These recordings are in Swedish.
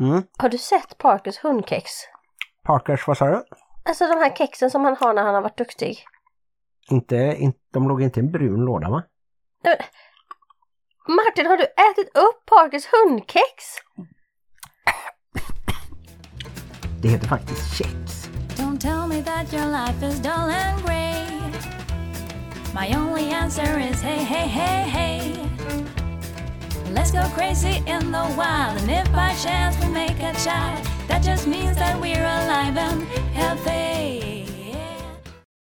Mm. Har du sett Parkers hundkex? Parkers, vad sa du? Alltså de här kexen som han har när han har varit duktig. Inte, inte, de låg inte i en brun låda va? Martin, har du ätit upp Parkers hundkex? Det heter faktiskt kex. Don't tell me that your life is dull and grey. My only answer is hey, hey, hey, hey. Let's go crazy in the wild, and if by chance we make a child, that just means that we're alive and healthy.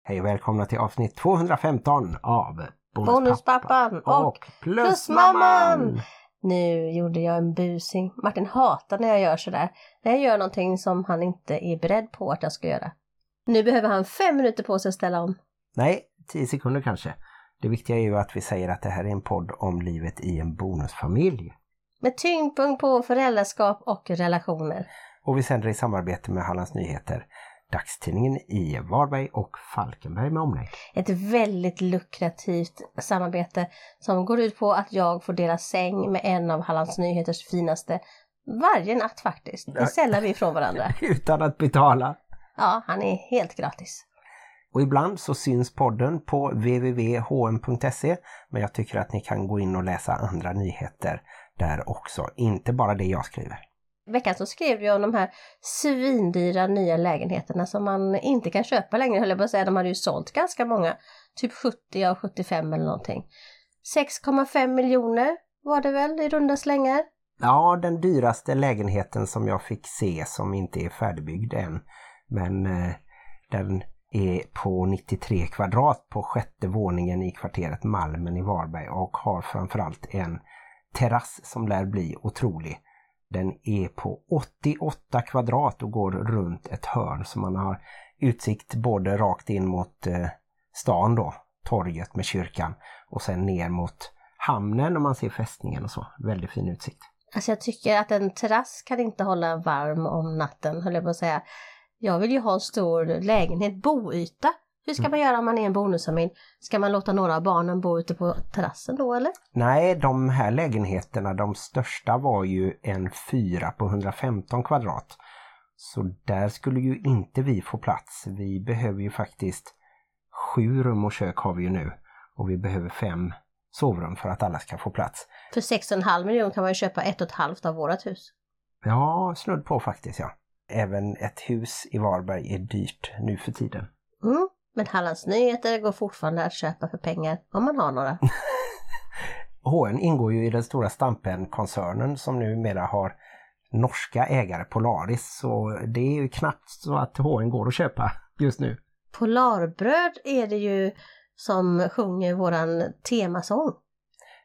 Hej och välkomna till avsnitt 215 av Bonuspappan och Plusmamman. Nu gjorde jag en busing. Martin hatar när jag gör sådär. När jag gör någonting som han inte är beredd på att jag ska göra. Nu behöver han fem minuter på sig att ställa om. Nej, 10 sekunder kanske. Det viktiga är ju att vi säger att det här är en podd om livet i en bonusfamilj. Med tyngdpunkt på föräldraskap och relationer. Och vi sänder i samarbete med Hallands Nyheter, dagstidningen i Varberg och Falkenberg med omnejd. Ett väldigt lukrativt samarbete som går ut på att jag får dela säng med en av Hallands Nyheters finaste varje natt faktiskt. Det är sällan vi ifrån varandra. Utan att betala. Ja, han är helt gratis. Och ibland så syns podden på www.hm.se men jag tycker att ni kan gå in och läsa andra nyheter där också, inte bara det jag skriver. veckan så skrev jag om de här svindyra nya lägenheterna som man inte kan köpa längre, höll jag på att säga. De hade ju sålt ganska många, typ 70 av 75 eller någonting. 6,5 miljoner var det väl i runda slängar? Ja, den dyraste lägenheten som jag fick se som inte är färdigbyggd än. Men eh, den är på 93 kvadrat på sjätte våningen i kvarteret Malmen i Varberg och har framförallt en terrass som lär bli otrolig. Den är på 88 kvadrat och går runt ett hörn så man har utsikt både rakt in mot eh, stan då, torget med kyrkan och sen ner mot hamnen och man ser fästningen och så. Väldigt fin utsikt. Alltså jag tycker att en terrass kan inte hålla varm om natten, höll jag på att säga. Jag vill ju ha en stor lägenhet, boyta. Hur ska man göra om man är en bonusfamilj? Ska man låta några av barnen bo ute på terrassen då eller? Nej, de här lägenheterna, de största var ju en fyra på 115 kvadrat. Så där skulle ju inte vi få plats. Vi behöver ju faktiskt sju rum och kök har vi ju nu. Och vi behöver fem sovrum för att alla ska få plats. För 6,5 miljoner kan man ju köpa ett och ett halvt av vårat hus. Ja, snudd på faktiskt ja. Även ett hus i Varberg är dyrt nu för tiden. Mm. Men Hallands Nyheter går fortfarande att köpa för pengar om man har några. HN ingår ju i den stora Stampen-koncernen som numera har norska ägare Polaris så det är ju knappt så att HN går att köpa just nu. Polarbröd är det ju som sjunger våran temasång.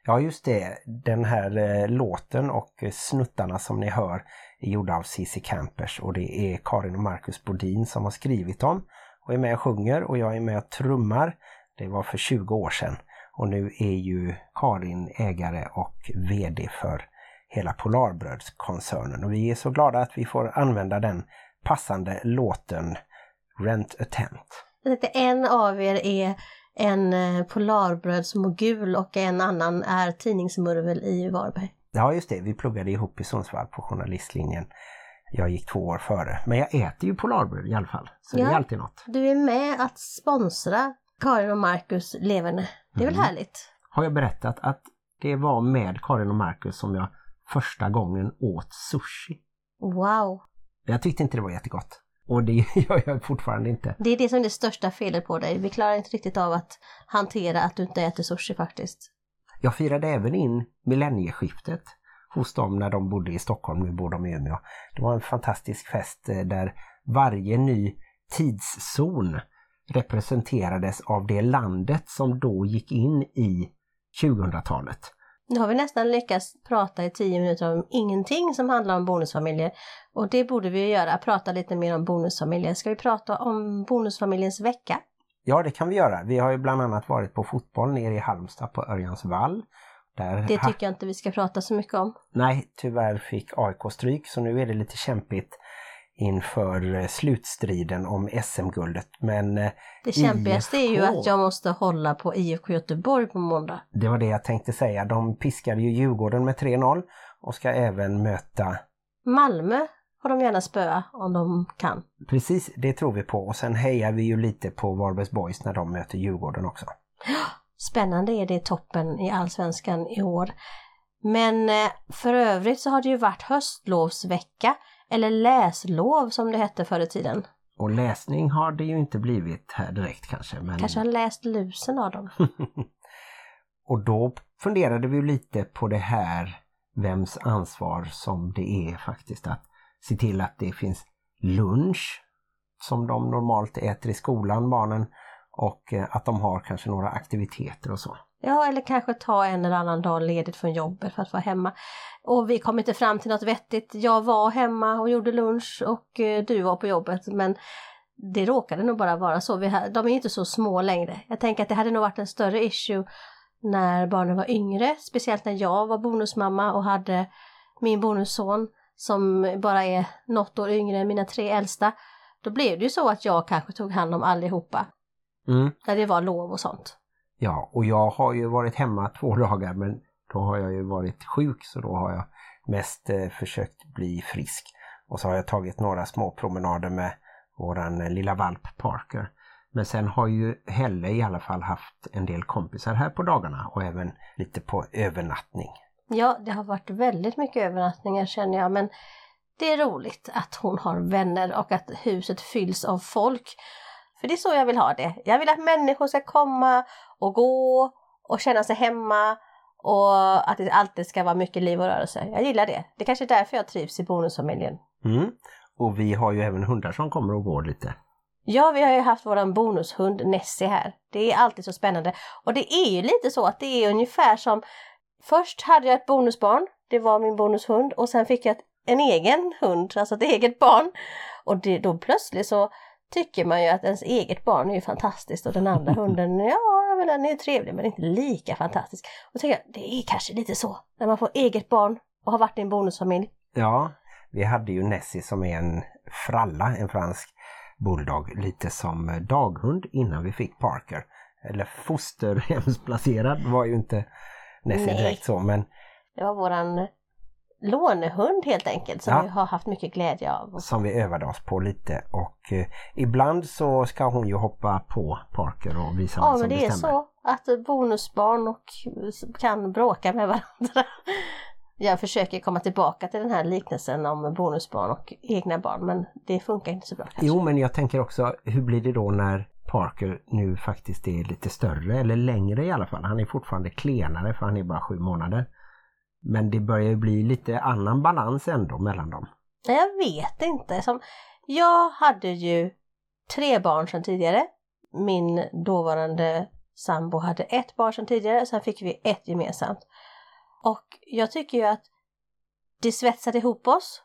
Ja just det, den här eh, låten och snuttarna som ni hör är gjorda av CC Campers och det är Karin och Marcus Bodin som har skrivit dem och är med och sjunger och jag är med och trummar. Det var för 20 år sedan och nu är ju Karin ägare och VD för hela Polarbrödskoncernen och vi är så glada att vi får använda den passande låten Rent a Tent. En av er är en eh, polarbrödsmogul och en annan är tidningsmurvel i Varberg. Ja just det, vi pluggade ihop i Sundsvall på journalistlinjen. Jag gick två år före. Men jag äter ju Polarbröd i alla fall. Så det är Ja. alltid något. Du är med att sponsra Karin och Marcus leverne. Det är väl Mm. härligt? Har jag berättat att det var med Karin och Marcus som jag första gången åt sushi. Wow! Jag tyckte inte det var jättegott. Och det gör jag fortfarande inte. Det är det som är det största felet på dig. Vi klarar inte riktigt av att hantera att du inte äter sushi faktiskt. Jag firade även in millennieskiftet hos dem när de bodde i Stockholm, nu bor de i Umeå. Det var en fantastisk fest eh, där varje ny tidszon representerades av det landet som då gick in i 2000-talet. Nu har vi nästan lyckats prata i tio minuter om ingenting som handlar om bonusfamiljer. Och det borde vi göra, prata lite mer om bonusfamiljer. Ska vi prata om bonusfamiljens vecka? Ja, det kan vi göra. Vi har ju bland annat varit på fotboll nere i Halmstad på Örjansvall. Där Det tycker jag inte vi ska prata så mycket om. Nej, tyvärr fick AIK stryk så nu är det lite kämpigt inför eh, slutstriden om SM-guldet. Men eh, Det kämpigaste är ju IFK att jag måste hålla på IFK Göteborg på måndag. Det var det jag tänkte säga. De piskade ju Djurgården med 3-0 och ska även möta Malmö får de gärna spöa om de kan. Precis, det tror vi på och sen hejar vi ju lite på Varbergs Boys när de möter Djurgården också. Spännande är det toppen i Allsvenskan i år. Men eh, för övrigt så har det ju varit höstlovsvecka, eller läslov som det hette förr i tiden. Och läsning har det ju inte blivit här direkt kanske. Men... Kanske har läst lusen av dem. och då funderade vi lite på det här vems ansvar som det är faktiskt att se till att det finns lunch som de normalt äter i skolan, barnen, och eh, att de har kanske några aktiviteter och så. Ja, eller kanske ta en eller annan dag ledigt från jobbet för att vara hemma. Och vi kom inte fram till något vettigt. Jag var hemma och gjorde lunch och eh, du var på jobbet men det råkade nog bara vara så. Vi, de är inte så små längre. Jag tänker att det hade nog varit en större issue när barnen var yngre, speciellt när jag var bonusmamma och hade min bonusson som bara är något år yngre än mina tre äldsta. Då blev det ju så att jag kanske tog hand om allihopa. Mm. När det var lov och sånt. Ja, och jag har ju varit hemma två dagar men då har jag ju varit sjuk så då har jag mest eh, försökt bli frisk. Och så har jag tagit några små promenader med våran eh, lilla valp Parker. Men sen har ju Helle i alla fall haft en del kompisar här på dagarna och även lite på övernattning. Ja, det har varit väldigt mycket övernattningar känner jag men det är roligt att hon har vänner och att huset fylls av folk. För det är så jag vill ha det. Jag vill att människor ska komma och gå och känna sig hemma och att det alltid ska vara mycket liv och rörelse. Jag gillar det. Det är kanske är därför jag trivs i bonusfamiljen. Mm. Och vi har ju även hundar som kommer och går lite. Ja, vi har ju haft våran bonushund Nessie här. Det är alltid så spännande. Och det är ju lite så att det är ungefär som Först hade jag ett bonusbarn, det var min bonushund och sen fick jag en egen hund, alltså ett eget barn. Och det, då plötsligt så tycker man ju att ens eget barn är ju fantastiskt och den andra hunden, ja, den är trevlig men inte lika fantastisk. Och tänker jag, det är kanske lite så när man får eget barn och har varit i en bonusfamilj. Ja, vi hade ju Nessie som är en fralla, en fransk bulldog, lite som daghund innan vi fick Parker. Eller fosterhemsplacerad var ju inte Nessie direkt så men... Det var våran lånehund helt enkelt som ja. vi har haft mycket glädje av. Som vi övade oss på lite och eh, ibland så ska hon ju hoppa på Parker och visa ja, vad som bestämmer. Ja men det är så att bonusbarn och kan bråka med varandra. Jag försöker komma tillbaka till den här liknelsen om bonusbarn och egna barn men det funkar inte så bra kanske. Jo men jag tänker också hur blir det då när Parker nu faktiskt är lite större eller längre i alla fall. Han är fortfarande klenare för han är bara sju månader. Men det börjar ju bli lite annan balans ändå mellan dem. Jag vet inte. Som, jag hade ju tre barn sedan tidigare. Min dåvarande sambo hade ett barn sedan tidigare, sen fick vi ett gemensamt. Och jag tycker ju att det svetsade ihop oss.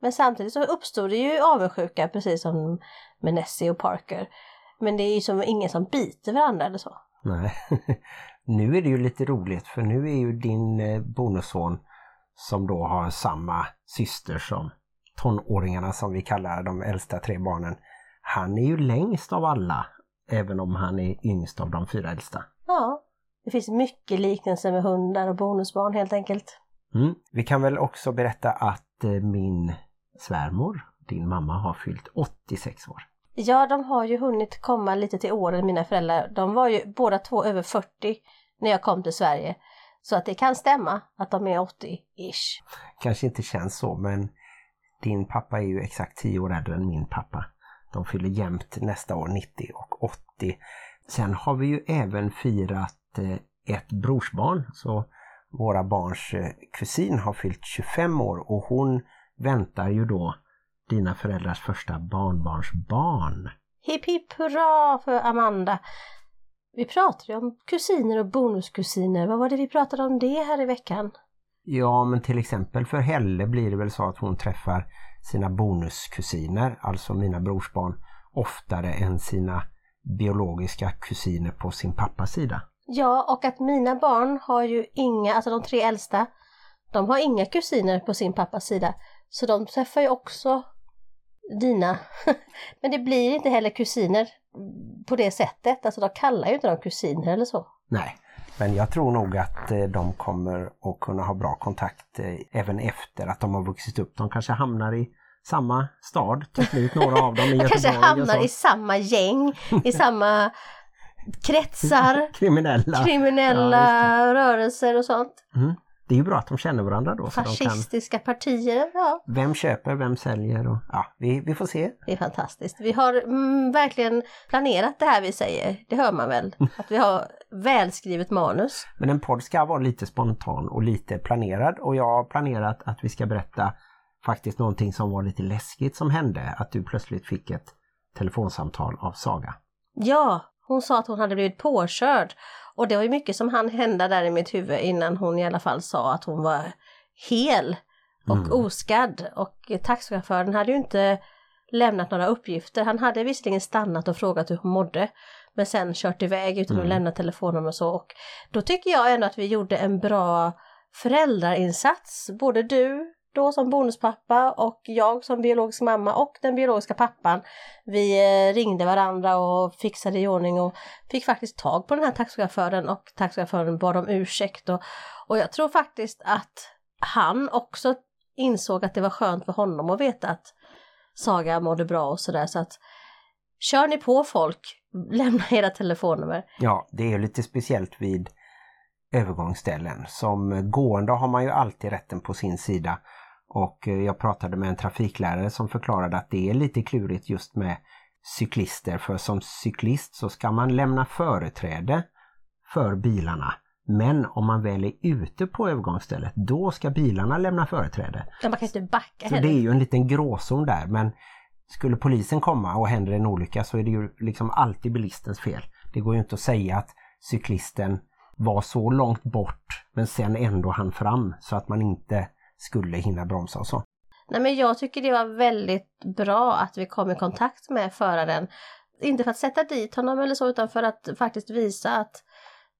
Men samtidigt så uppstod det ju avundsjuka precis som med Nessie och Parker. Men det är ju som ingen som biter varandra eller så. Nej. nu är det ju lite roligt för nu är ju din eh, bonusson som då har samma syster som tonåringarna som vi kallar de äldsta tre barnen. Han är ju längst av alla, även om han är yngst av de fyra äldsta. Ja, det finns mycket liknelser med hundar och bonusbarn helt enkelt. Mm. Vi kan väl också berätta att eh, min svärmor, din mamma, har fyllt 86 år. Ja, de har ju hunnit komma lite till åren, mina föräldrar. De var ju båda två över 40 när jag kom till Sverige. Så att det kan stämma att de är 80-ish. Kanske inte känns så, men din pappa är ju exakt 10 år äldre än min pappa. De fyller jämnt nästa år 90 och 80. Sen har vi ju även firat eh, ett brorsbarn. Så våra barns eh, kusin har fyllt 25 år och hon väntar ju då dina föräldrars första barnbarnsbarn. Hipp hipp hurra för Amanda! Vi pratade om kusiner och bonuskusiner. Vad var det vi pratade om det här i veckan? Ja, men till exempel för Helle blir det väl så att hon träffar sina bonuskusiner, alltså mina brorsbarn, oftare än sina biologiska kusiner på sin pappas sida. Ja, och att mina barn har ju inga, alltså de tre äldsta, de har inga kusiner på sin pappas sida. Så de träffar ju också dina. Men det blir inte heller kusiner på det sättet. Alltså de kallar ju inte dem kusiner eller så. Nej, Men jag tror nog att eh, de kommer att kunna ha bra kontakt eh, även efter att de har vuxit upp. De kanske hamnar i samma stad till slut, några av dem i Göteborg. kanske hamnar i samma gäng, i samma kretsar, kriminella. kriminella rörelser och sånt. Mm. Det är ju bra att de känner varandra då. De kan, Fascistiska partier, ja. vem köper, vem säljer och ja, vi, vi får se. Det är fantastiskt. Vi har mm, verkligen planerat det här vi säger. Det hör man väl? Att vi har välskrivet manus. Men en podd ska vara lite spontan och lite planerad och jag har planerat att vi ska berätta faktiskt någonting som var lite läskigt som hände. Att du plötsligt fick ett telefonsamtal av Saga. Ja, hon sa att hon hade blivit påkörd. Och det var ju mycket som hann hända där i mitt huvud innan hon i alla fall sa att hon var hel och Mm. oskadd. Och taxichauffören hade ju inte lämnat några uppgifter. Han hade visserligen stannat och frågat hur hon mådde. Men sen kört iväg utan att Mm. lämna telefonnummer och så. Och då tycker jag ändå att vi gjorde en bra föräldrainsats. Både du då som bonuspappa och jag som biologisk mamma och den biologiska pappan. Vi eh, ringde varandra och fixade i ordning och fick faktiskt tag på den här taxichauffören och taxichauffören bad om ursäkt. Och, och jag tror faktiskt att han också insåg att det var skönt för honom att veta att Saga mådde bra och sådär. Så att kör ni på folk, lämna era telefonnummer. Ja, det är lite speciellt vid övergångsställen. Som gående har man ju alltid rätten på sin sida. Och eh, jag pratade med en trafiklärare som förklarade att det är lite klurigt just med cyklister. För som cyklist så ska man lämna företräde för bilarna. Men om man väl är ute på övergångsstället, då ska bilarna lämna företräde. Ja, man kan inte backa Så heller. det är ju en liten gråzon där. Men skulle polisen komma och händer en olycka så är det ju liksom alltid bilistens fel. Det går ju inte att säga att cyklisten var så långt bort men sen ändå han fram så att man inte skulle hinna bromsa och så. Nej men jag tycker det var väldigt bra att vi kom i kontakt med föraren. Inte för att sätta dit honom eller så utan för att faktiskt visa att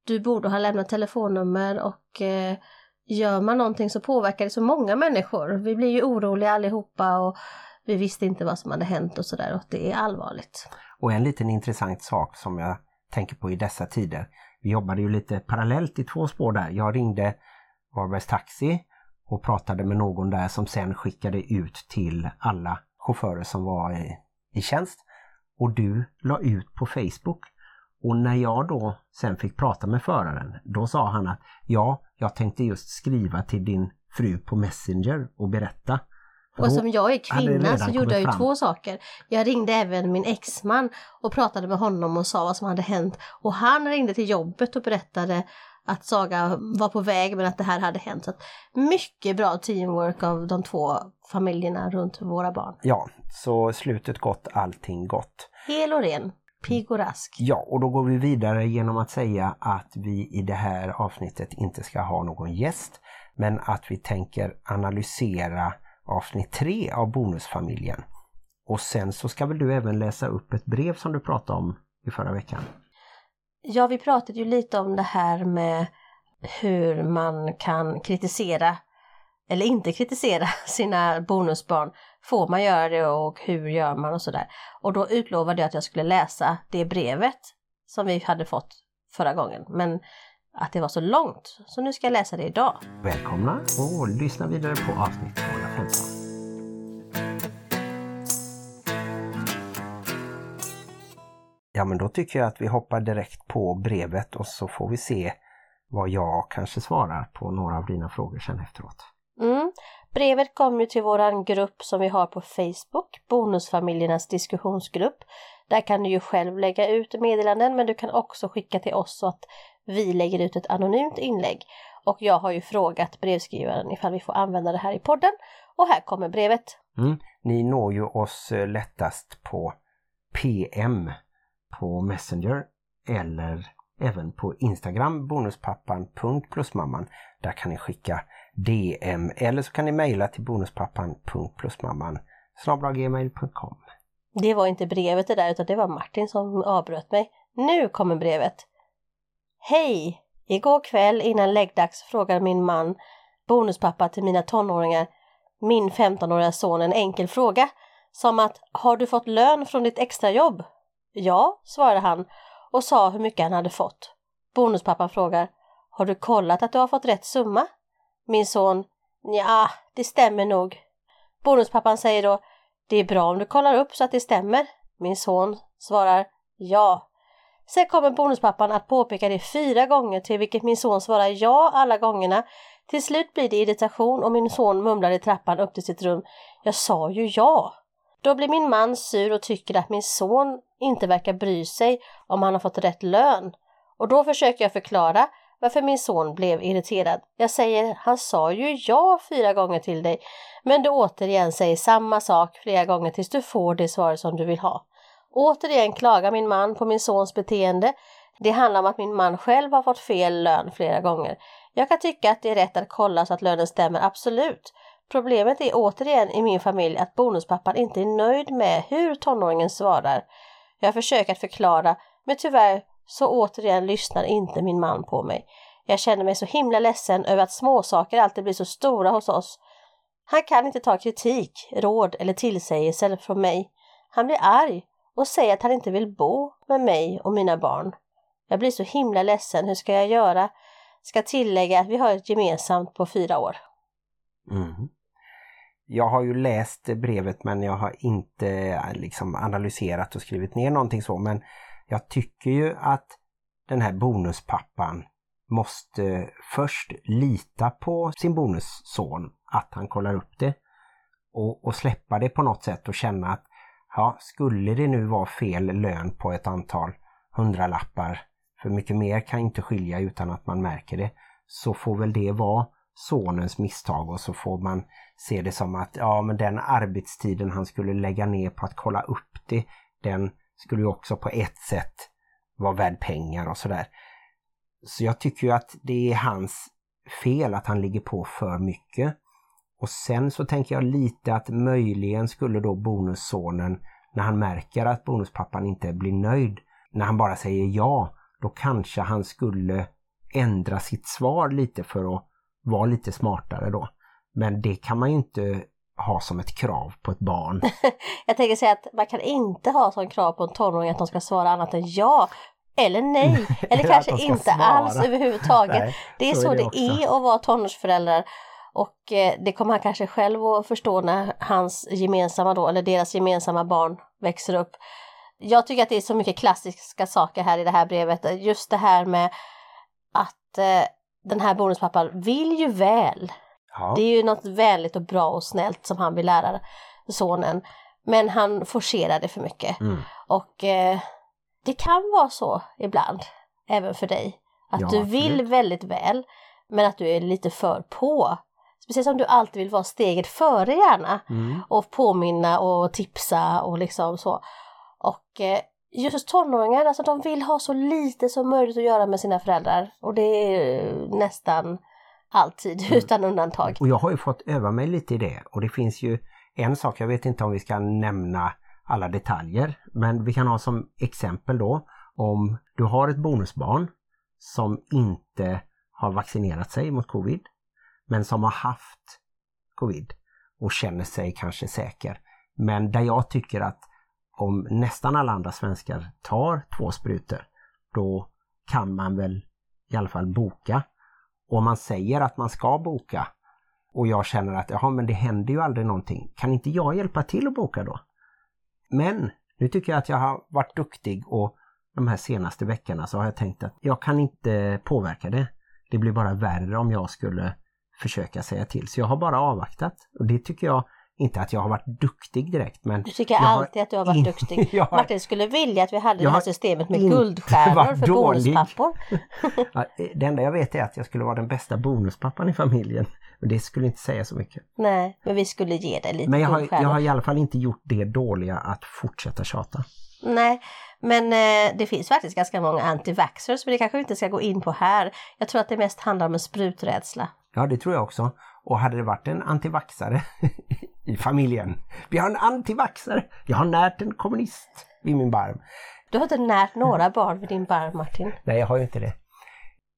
du borde ha lämnat telefonnummer och eh, gör man någonting så påverkar det så många människor. Vi blir ju oroliga allihopa och vi visste inte vad som hade hänt och sådär och det är allvarligt. Och en liten intressant sak som jag tänker på i dessa tider. Vi jobbade ju lite parallellt i två spår där. Jag ringde Varbergs Taxi och pratade med någon där som sen skickade ut till alla chaufförer som var i, i tjänst. Och du la ut på Facebook. Och när jag då sen fick prata med föraren, då sa han att ja, jag tänkte just skriva till din fru på Messenger och berätta. Och som jag är kvinna så gjorde jag ju fram. två saker. Jag ringde även min exman och pratade med honom och sa vad som hade hänt. Och han ringde till jobbet och berättade att Saga var på väg men att det här hade hänt. Så mycket bra teamwork av de två familjerna runt våra barn. Ja, så slutet gott, allting gott. Hel och ren, pigg och rask. Ja, och då går vi vidare genom att säga att vi i det här avsnittet inte ska ha någon gäst, men att vi tänker analysera avsnitt 3 av Bonusfamiljen. Och sen så ska väl du även läsa upp ett brev som du pratade om i förra veckan. Ja, vi pratade ju lite om det här med hur man kan kritisera eller inte kritisera sina bonusbarn. Får man göra det och hur gör man och sådär. Och då utlovade jag att jag skulle läsa det brevet som vi hade fått förra gången. Men att det var så långt, så nu ska jag läsa det idag. Välkomna och lyssna vidare på avsnitt 215. Ja men då tycker jag att vi hoppar direkt på brevet och så får vi se vad jag kanske svarar på några av dina frågor sen efteråt. Mm. Brevet kom ju till våran grupp som vi har på Facebook, Bonusfamiljernas diskussionsgrupp. Där kan du ju själv lägga ut meddelanden men du kan också skicka till oss så att vi lägger ut ett anonymt inlägg. Och jag har ju frågat brevskrivaren ifall vi får använda det här i podden. Och här kommer brevet. Mm. Ni når ju oss eh, lättast på PM på Messenger eller även på Instagram bonuspappan.plusmamman. Där kan ni skicka DM eller så kan ni mejla till bonuspappan.plusmamman gmail.com. Det var inte brevet det där utan det var Martin som avbröt mig. Nu kommer brevet. Hej! Igår kväll innan läggdags frågade min man, bonuspappa till mina tonåringar, min 15-åriga son en enkel fråga. Som att, har du fått lön från ditt extrajobb? Ja, svarade han och sa hur mycket han hade fått. Bonuspappan frågar, Har du kollat att du har fått rätt summa? Min son, ja, det stämmer nog. Bonuspappan säger då, det är bra om du kollar upp så att det stämmer. Min son svarar, ja. Sen kommer bonuspappan att påpeka det fyra gånger till vilket min son svarar ja alla gångerna. Till slut blir det irritation och min son mumlar i trappan upp till sitt rum. Jag sa ju ja. Då blir min man sur och tycker att min son inte verkar bry sig om han har fått rätt lön. Och då försöker jag förklara varför min son blev irriterad. Jag säger, han sa ju ja fyra gånger till dig, men du återigen säger samma sak flera gånger tills du får det svar som du vill ha. Återigen klagar min man på min sons beteende. Det handlar om att min man själv har fått fel lön flera gånger. Jag kan tycka att det är rätt att kolla så att lönen stämmer, absolut. Problemet är återigen i min familj att bonuspappan inte är nöjd med hur tonåringen svarar. Jag försöker att förklara, men tyvärr så återigen lyssnar inte min man på mig. Jag känner mig så himla ledsen över att småsaker alltid blir så stora hos oss. Han kan inte ta kritik, råd eller tillsägelser från mig. Han blir arg och säger att han inte vill bo med mig och mina barn. Jag blir så himla ledsen, hur ska jag göra? Ska tillägga att vi har ett gemensamt på fyra år. Mm. Jag har ju läst brevet men jag har inte eh, liksom analyserat och skrivit ner någonting så. Men jag tycker ju att den här bonuspappan måste först lita på sin bonusson, att han kollar upp det och, och släppa det på något sätt och känna att ja, skulle det nu vara fel lön på ett antal hundralappar, för mycket mer kan inte skilja utan att man märker det, så får väl det vara sonens misstag och så får man se det som att ja men den arbetstiden han skulle lägga ner på att kolla upp det, den skulle ju också på ett sätt vara värd pengar och sådär. Så jag tycker ju att det är hans fel att han ligger på för mycket. Och sen så tänker jag lite att möjligen skulle då bonussonen, när han märker att bonuspappan inte blir nöjd, när han bara säger ja, då kanske han skulle ändra sitt svar lite för att vara lite smartare då. Men det kan man ju inte ha som ett krav på ett barn. jag tänker säga att man kan inte ha som krav på en tonåring att de ska svara annat än ja eller nej, eller kanske inte svara. alls överhuvudtaget. Nej, det är så, så är det, det är att vara tonårsföräldrar. Och eh, det kommer han kanske själv att förstå när hans gemensamma då, eller deras gemensamma barn växer upp. Jag tycker att det är så mycket klassiska saker här i det här brevet. Just det här med att eh, den här bonuspappan vill ju väl. Ja. Det är ju något vänligt och bra och snällt som han vill lära sonen. Men han forcerar det för mycket. Mm. Och eh, det kan vara så ibland, även för dig. Att ja, du vill absolut. väldigt väl, men att du är lite för på. Speciellt som du alltid vill vara steget före gärna. Mm. Och påminna och tipsa och liksom så. Och eh, just tonåringar, alltså de vill ha så lite som möjligt att göra med sina föräldrar. Och det är nästan alltid mm. utan undantag. Och jag har ju fått öva mig lite i det. Och det finns ju en sak, jag vet inte om vi ska nämna alla detaljer, men vi kan ha som exempel då om du har ett bonusbarn som inte har vaccinerat sig mot covid men som har haft covid och känner sig kanske säker. Men där jag tycker att om nästan alla andra svenskar tar två sprutor då kan man väl i alla fall boka. Och om man säger att man ska boka och jag känner att jaha men det händer ju aldrig någonting. Kan inte jag hjälpa till att boka då? Men nu tycker jag att jag har varit duktig och de här senaste veckorna så har jag tänkt att jag kan inte påverka det. Det blir bara värre om jag skulle försöka säga till. Så jag har bara avvaktat. Och det tycker jag inte att jag har varit duktig direkt men... Du tycker alltid att du har varit duktig. har, Martin skulle vilja att vi hade det här systemet med guldstjärnor för dålig. bonuspappor. det enda jag vet är att jag skulle vara den bästa bonuspappan i familjen. Och det skulle inte säga så mycket. Nej, men vi skulle ge dig lite Men jag har, jag har i alla fall inte gjort det dåliga att fortsätta tjata. Nej, men eh, det finns faktiskt ganska många antivaxxers, men det kanske vi inte ska gå in på här. Jag tror att det mest handlar om en spruträdsla. Ja, det tror jag också. Och hade det varit en antivaxare i familjen. Vi har en antivaxare. Jag har närt en kommunist vid min barm. Du har inte närt några barn vid din barm, Martin. Nej, jag har ju inte det.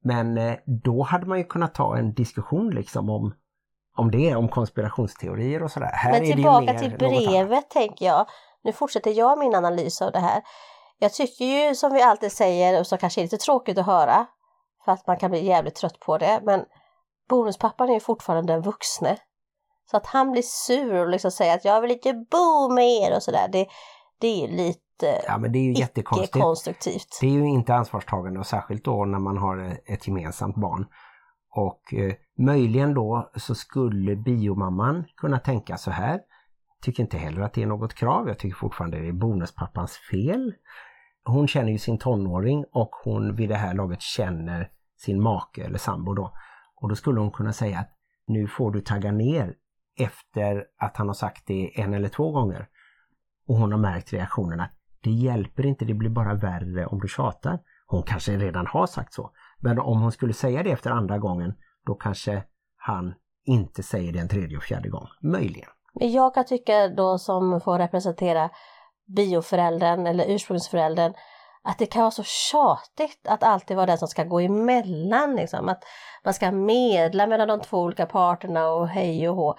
Men eh, då hade man ju kunnat ta en diskussion liksom om, om det, om konspirationsteorier och sådär. Här Men tillbaka till brevet tänker jag. Nu fortsätter jag min analys av det här. Jag tycker ju som vi alltid säger och som kanske är lite tråkigt att höra. för att man kan bli jävligt trött på det. Men bonuspappan är ju fortfarande den vuxne. Så att han blir sur och liksom säger att jag vill inte bo med er och sådär. Det, det är lite Ja men det är ju jättekonstigt. icke-konstruktivt. Det är ju inte ansvarstagande och särskilt då när man har ett gemensamt barn. Och eh, möjligen då så skulle biomamman kunna tänka så här. Tycker inte heller att det är något krav. Jag tycker fortfarande det är bonuspappans fel. Hon känner ju sin tonåring och hon vid det här laget känner sin make eller sambo då. Och då skulle hon kunna säga att nu får du tagga ner efter att han har sagt det en eller två gånger. Och hon har märkt reaktionen att Det hjälper inte, det blir bara värre om du tjatar. Hon kanske redan har sagt så. Men om hon skulle säga det efter andra gången, då kanske han inte säger det en tredje och fjärde gång. Möjligen. Men jag kan tycka då som får representera bioföräldern eller ursprungsföräldern att det kan vara så tjatigt att alltid vara den som ska gå emellan. Liksom. Att man ska medla mellan de två olika parterna och hej och hå.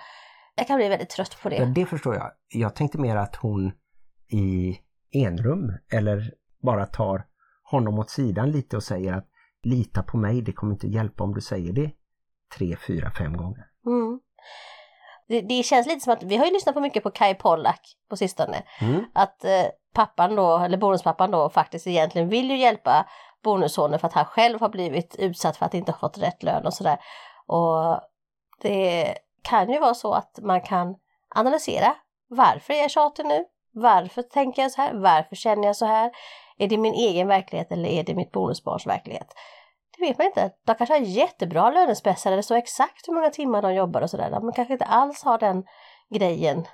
Jag kan bli väldigt trött på det. det förstår jag. Jag tänkte mer att hon i enrum eller bara tar honom åt sidan lite och säger att lita på mig, det kommer inte hjälpa om du säger det tre, fyra, fem gånger. Mm. Det, det känns lite som att vi har ju lyssnat på mycket på Kai Pollak på sistone. Mm. Att eh, pappan då, eller bonuspappan då faktiskt egentligen vill ju hjälpa bonussonen för att han själv har blivit utsatt för att inte ha fått rätt lön och sådär. Och det kan ju vara så att man kan analysera varför är jag tjatig nu? Varför tänker jag så här? Varför känner jag så här? Är det min egen verklighet eller är det mitt bonusbarns verklighet? Det vet man inte. De kanske har jättebra lönespecier det står exakt hur många timmar de jobbar och sådär. De kanske inte alls har den grejen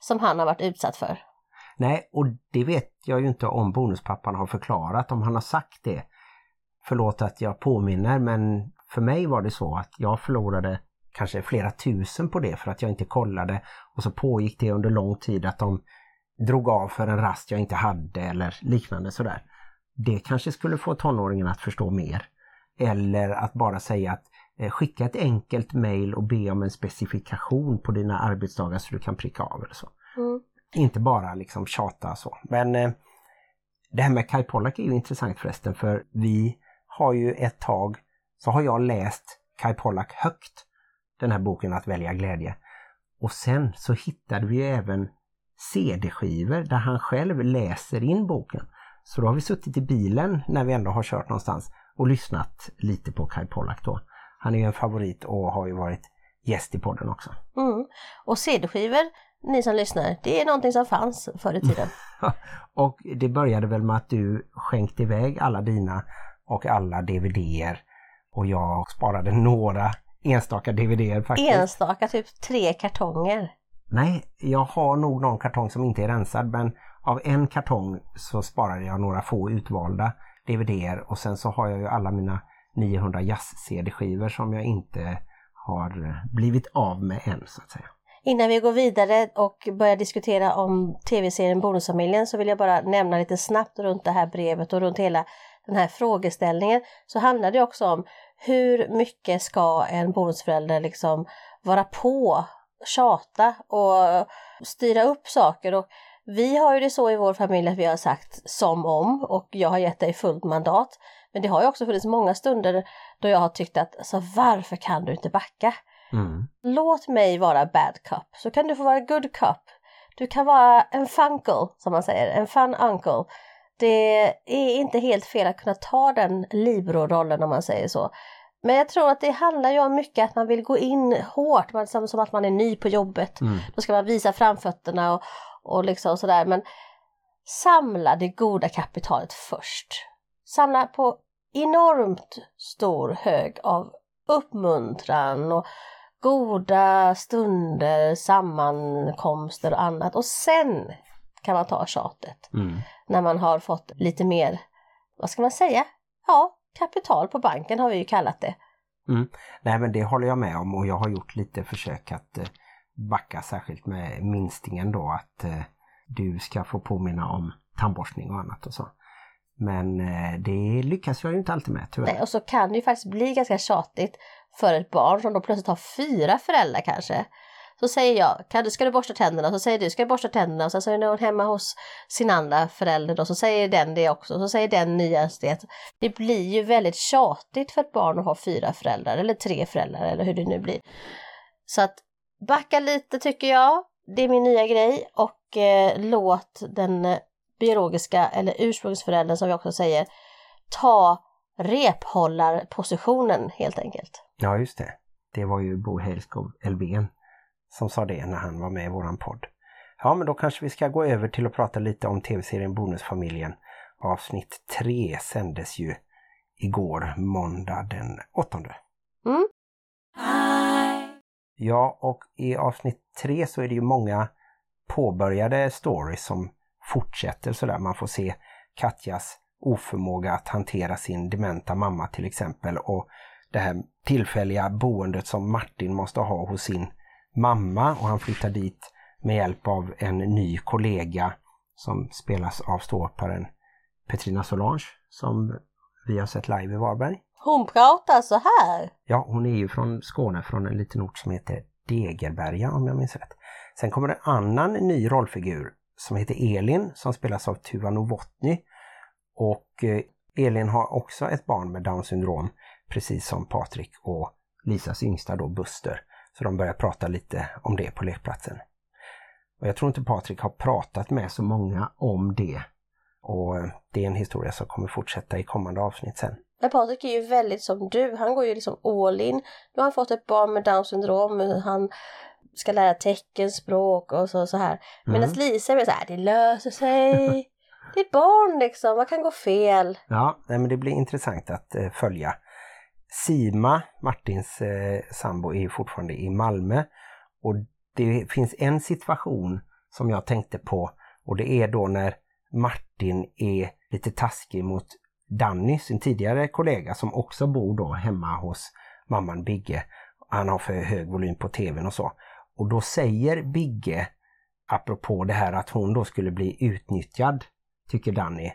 som han har varit utsatt för. Nej, och det vet jag ju inte om bonuspappan har förklarat, om han har sagt det. Förlåt att jag påminner, men för mig var det så att jag förlorade kanske flera tusen på det för att jag inte kollade och så pågick det under lång tid att de drog av för en rast jag inte hade eller liknande sådär. Det kanske skulle få tonåringen att förstå mer. Eller att bara säga att eh, skicka ett enkelt mail och be om en specifikation på dina arbetsdagar så du kan pricka av eller så. Inte bara liksom tjata så. Men eh, det här med Kai Pollak är ju intressant förresten för vi har ju ett tag så har jag läst Kai Pollak högt. Den här boken Att välja glädje. Och sen så hittade vi även CD-skivor där han själv läser in boken. Så då har vi suttit i bilen när vi ändå har kört någonstans och lyssnat lite på Kai Pollak då. Han är ju en favorit och har ju varit gäst i podden också. Mm. Och CD-skivor, ni som lyssnar, det är någonting som fanns förr i tiden. och det började väl med att du skänkte iväg alla dina och alla DVDer och jag sparade några enstaka DVDer faktiskt. Enstaka, typ tre kartonger. Nej, jag har nog någon kartong som inte är rensad men av en kartong så sparade jag några få utvalda DVDer och sen så har jag ju alla mina 900 jazz-CD-skivor som jag inte har blivit av med än så att säga. Innan vi går vidare och börjar diskutera om tv-serien Bonusfamiljen så vill jag bara nämna lite snabbt runt det här brevet och runt hela den här frågeställningen så handlar det också om hur mycket ska en bonusförälder liksom vara på, tjata och styra upp saker och vi har ju det så i vår familj att vi har sagt som om och jag har gett dig fullt mandat. Men det har ju också funnits många stunder då jag har tyckt att alltså, varför kan du inte backa? Mm. Låt mig vara bad cup så kan du få vara good cup. Du kan vara en funkle som man säger, en fun uncle. Det är inte helt fel att kunna ta den libero-rollen om man säger så. Men jag tror att det handlar ju om mycket att man vill gå in hårt, man, som, som att man är ny på jobbet. Mm. Då ska man visa framfötterna och, och liksom sådär. Men samla det goda kapitalet först. Samla på enormt stor hög av uppmuntran och goda stunder, sammankomster och annat. Och sen kan man ta tjatet. Mm. När man har fått lite mer, vad ska man säga? Ja, kapital på banken har vi ju kallat det. Nej men det håller jag med om och jag har gjort lite försök att eh, backa särskilt med minstingen då att eh, du ska få påminna om tandborstning och annat och så. Men eh, det lyckas jag ju inte alltid med tyvärr. Nej, och så kan det ju faktiskt bli ganska tjatigt för ett barn som då plötsligt har fyra föräldrar kanske. Så säger jag, kan du, ska du borsta tänderna? Så säger du, ska du borsta tänderna? Och sen så är hon hemma hos sin andra förälder då, så säger den det också. Så säger den nyaste det. Det blir ju väldigt tjatigt för ett barn att ha fyra föräldrar eller tre föräldrar eller hur det nu blir. Så att backa lite tycker jag. Det är min nya grej och eh, låt den eh, biologiska eller ursprungsföräldern som vi också säger ta rephållarpositionen helt enkelt. Ja, just det. Det var ju Bo Helskov Elfven som sa det när han var med i våran podd. Ja, men då kanske vi ska gå över till att prata lite om tv-serien Bonusfamiljen. Avsnitt 3 sändes ju igår, måndag den 8. Mm. Ja, och i avsnitt 3 så är det ju många påbörjade stories som fortsätter sådär. Man får se Katjas oförmåga att hantera sin dementa mamma till exempel och det här tillfälliga boendet som Martin måste ha hos sin mamma och han flyttar dit med hjälp av en ny kollega som spelas av ståupparen Petrina Solange som vi har sett live i Varberg. Hon pratar så här. Ja, hon är ju från Skåne, från en liten ort som heter Degerberga om jag minns rätt. Sen kommer en annan ny rollfigur som heter Elin som spelas av Tuva Novotny. Och eh, Elin har också ett barn med Downs syndrom, precis som Patrik och Lisas yngsta då Buster. Så de börjar prata lite om det på lekplatsen. Och jag tror inte Patrik har pratat med så många om det. Och eh, det är en historia som kommer fortsätta i kommande avsnitt sen. Men Patrik är ju väldigt som du, han går ju liksom all in. Nu har han fått ett barn med Downs syndrom, han ska lära teckenspråk och så, så här. Medan Mm. Lisa är så här, det löser sig. det är barn liksom, vad kan gå fel? Ja, men det blir intressant att eh, följa. Sima, Martins eh, sambo, är fortfarande i Malmö. Och det finns en situation som jag tänkte på och det är då när Martin är lite taskig mot Danny, sin tidigare kollega som också bor då hemma hos mamman Bigge. Han har för hög volym på tvn och så. Och då säger Bigge, apropå det här att hon då skulle bli utnyttjad, tycker Danny,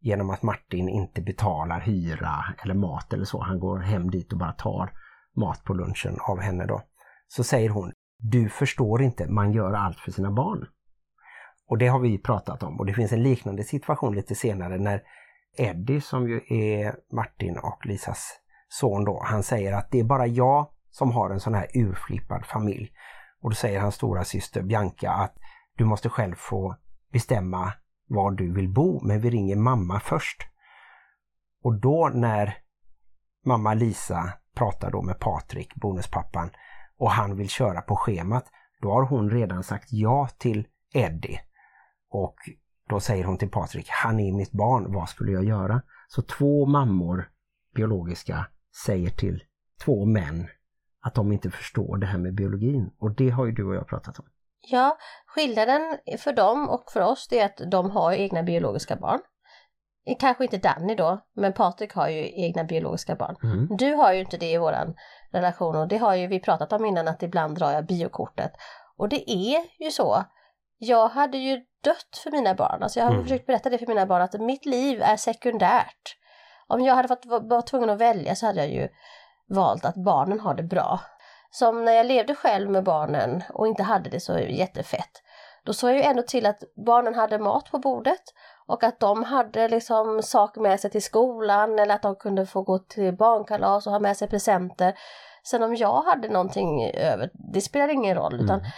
genom att Martin inte betalar hyra eller mat eller så. Han går hem dit och bara tar mat på lunchen av henne då. Så säger hon, du förstår inte, man gör allt för sina barn. Och det har vi pratat om och det finns en liknande situation lite senare när Eddie som ju är Martin och Lisas son då, han säger att det är bara jag som har en sån här urflippad familj. Och då säger hans stora syster Bianca att du måste själv få bestämma var du vill bo, men vi ringer mamma först. Och då när mamma Lisa pratar då med Patrik, bonuspappan, och han vill köra på schemat, då har hon redan sagt ja till Eddie. Och då säger hon till Patrik, han är mitt barn, vad skulle jag göra? Så två mammor, biologiska, säger till två män att de inte förstår det här med biologin. Och det har ju du och jag pratat om. Ja, skillnaden för dem och för oss är att de har egna biologiska barn. Kanske inte Danny då, men Patrik har ju egna biologiska barn. Mm. Du har ju inte det i våran relation och det har ju vi pratat om innan att ibland drar jag biokortet. Och det är ju så. Jag hade ju dött för mina barn, alltså jag har Mm. försökt berätta det för mina barn att mitt liv är sekundärt. Om jag hade fått vara var tvungen att välja så hade jag ju valt att barnen har det bra. Som när jag levde själv med barnen och inte hade det så jättefett. Då såg jag ju ändå till att barnen hade mat på bordet och att de hade liksom saker med sig till skolan eller att de kunde få gå till barnkalas och ha med sig presenter. Sen om jag hade någonting över, det spelar ingen roll utan Mm.